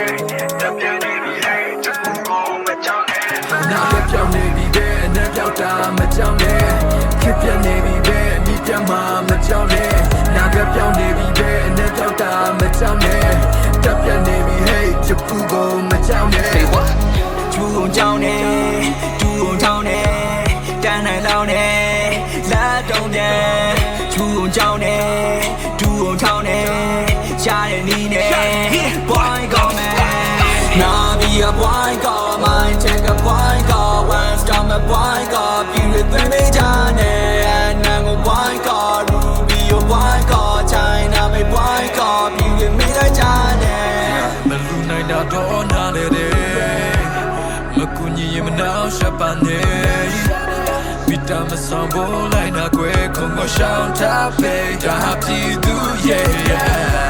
နာပြောင်းနေပြီပဲအနာပြောက်တာမကြောက်နဲ့ခက်ပြနေပြီပဲအမိပြမှာမကြောက်နဲ့နာကပြောင်းနေပြီပဲအနာပြောက်တာမကြောက်နဲ့တက်ပြနေပြီ hey ချစ်ဘူးကိုမကြောက်နဲ့ say what ကျူုံကြောင်းနေကျူုံထောင်းနေတန်းနိုင်လောင်းနေလာတုံးတယ်ကျူုံကြောင်းနေကျူုံထောင်းနေရှားတဲ့နီးနေ boy go Be a boy girl mine take a boy girl one stop a boy girl be with me ကြာနေနန်ကို boy girl ruby your boy girl china my boy girl be with me ကြာနေမလူနိုင်တာတော့နားလေတယ်မကူညီရင်မနာရှပ်ပါနဲ့ Vita me sambo lai na kwe kongo shanta pe Da happy do yeah yeah